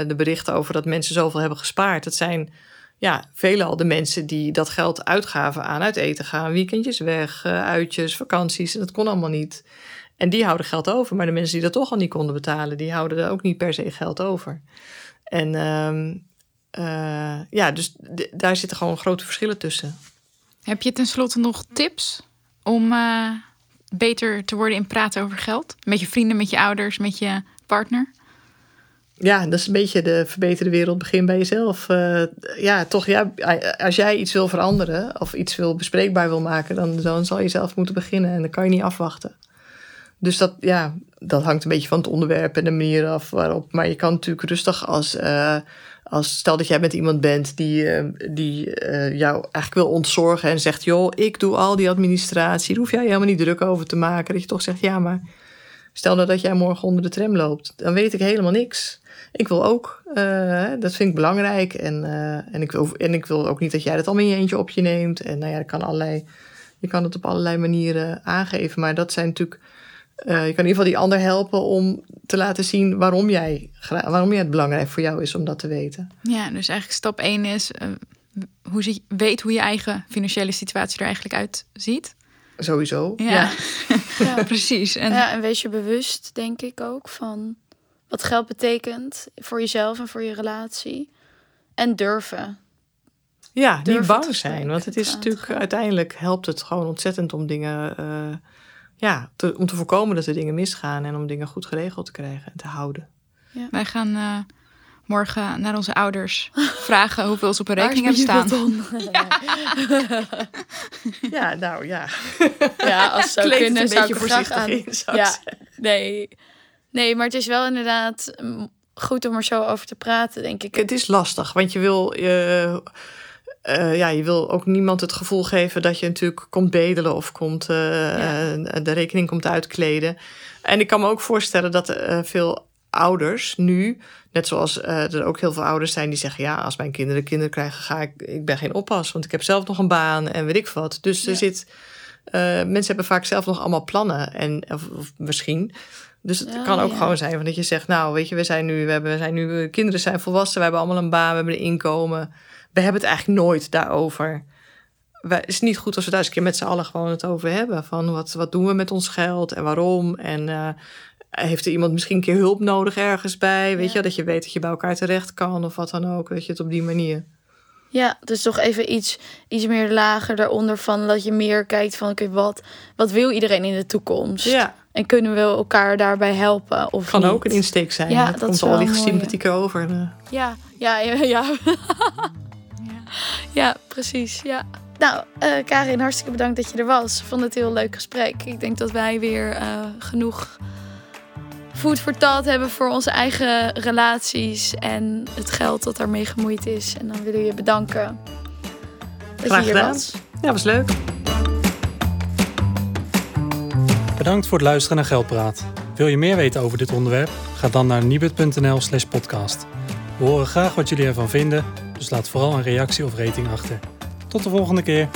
de berichten over dat mensen zoveel hebben gespaard. Dat zijn ja, veelal de mensen die dat geld uitgaven aan uit eten gaan. Weekendjes weg, uh, uitjes, vakanties. En dat kon allemaal niet. En die houden geld over. Maar de mensen die dat toch al niet konden betalen, die houden er ook niet per se geld over. En um, uh, ja, dus daar zitten gewoon grote verschillen tussen. Heb je tenslotte nog tips om uh, beter te worden in praten over geld? Met je vrienden, met je ouders, met je partner? Ja, dat is een beetje de verbeterde wereld. Begin bij jezelf. Uh, ja, toch, ja, als jij iets wil veranderen of iets wil bespreekbaar wil maken, dan, dan zal je zelf moeten beginnen en dan kan je niet afwachten. Dus dat, ja, dat hangt een beetje van het onderwerp en de manier af waarop. Maar je kan natuurlijk rustig als, uh, als stel dat jij met iemand bent die, uh, die uh, jou eigenlijk wil ontzorgen en zegt: joh, ik doe al die administratie, daar hoef jij helemaal niet druk over te maken. Dat je toch zegt: ja, maar stel nou dat jij morgen onder de tram loopt, dan weet ik helemaal niks. Ik wil ook, dat vind ik belangrijk. En, en, ik wil, en ik wil ook niet dat jij dat allemaal in je eentje op je neemt. En nou ja, dat kan allerlei, je kan het op allerlei manieren aangeven. Maar dat zijn natuurlijk je kan in ieder geval die ander helpen om te laten zien waarom jij, waarom jij het belangrijk voor jou is om dat te weten. Ja, dus eigenlijk stap 1 is uh, hoe zie, weet hoe je eigen financiële situatie er eigenlijk uitziet. Sowieso. Ja, ja. ja. precies. En... Ja, en wees je bewust, denk ik ook, van wat geld betekent voor jezelf en voor je relatie. En durven. Ja, durven niet bang zijn. Want het is natuurlijk uiteindelijk helpt het gewoon ontzettend om dingen. Uh, ja, te, om te voorkomen dat er dingen misgaan en om dingen goed geregeld te krijgen en te houden. Ja. Wij gaan uh, morgen naar onze ouders vragen hoeveel ze op een rekening hebben staan. Ja. ja, nou ja. Ja, als ze kunnen, een zou beetje voorzichtig aan... in, zou ja, nee. nee, maar het is wel inderdaad goed om er zo over te praten, denk ik. Het is lastig, want je wil... Uh, uh, ja, je wil ook niemand het gevoel geven dat je natuurlijk komt bedelen of komt, uh, ja. de rekening komt uitkleden. En ik kan me ook voorstellen dat uh, veel ouders nu, net zoals er ook heel veel ouders zijn die zeggen: Ja, als mijn kinderen kinderen krijgen, ga ik, ik ben geen oppas, want ik heb zelf nog een baan en weet ik wat. Dus er zit Eh, mensen hebben vaak zelf nog allemaal plannen. En, of, of misschien. Dus het kan ook ja. gewoon zijn van dat je zegt, nou weet je, we zijn nu, we hebben, we zijn nu, kinderen zijn volwassen, we hebben allemaal een baan, we hebben een inkomen. We hebben het eigenlijk nooit daarover. Het is niet goed als we daar eens een keer met z'n allen gewoon het over hebben. Van wat, wat doen we met ons geld en waarom? En eh, heeft er iemand misschien een keer hulp nodig ergens bij? Weet je, dat je weet dat je bij elkaar terecht kan of wat dan ook. Dat je het op die manier. Ja, dus toch even iets, iets meer lager daaronder van dat je meer kijkt van oké, wat, wat wil iedereen in de toekomst? Ja. En kunnen we elkaar daarbij helpen? Of Kan niet? ook een insteek zijn. Ja, dat, dat komt is al wel licht mooi, sympathieker over. eh. Ja, ja, ja, ja. ja, precies. Ja. Nou, eh, Karin, hartstikke bedankt dat je er was. Ik vond het een heel leuk gesprek. Ik denk dat wij weer eh, genoeg food for thought hebben voor onze eigen relaties en het geld dat daarmee gemoeid is. En dan willen we je bedanken dat Graag je hier gedaan. was. Ja, was leuk. Bedankt voor het luisteren naar Geldpraat. Wil je meer weten over dit onderwerp? Ga dan naar nibud.nl slash podcast. We horen graag wat jullie ervan vinden, dus laat vooral een reactie of rating achter. Tot de volgende keer.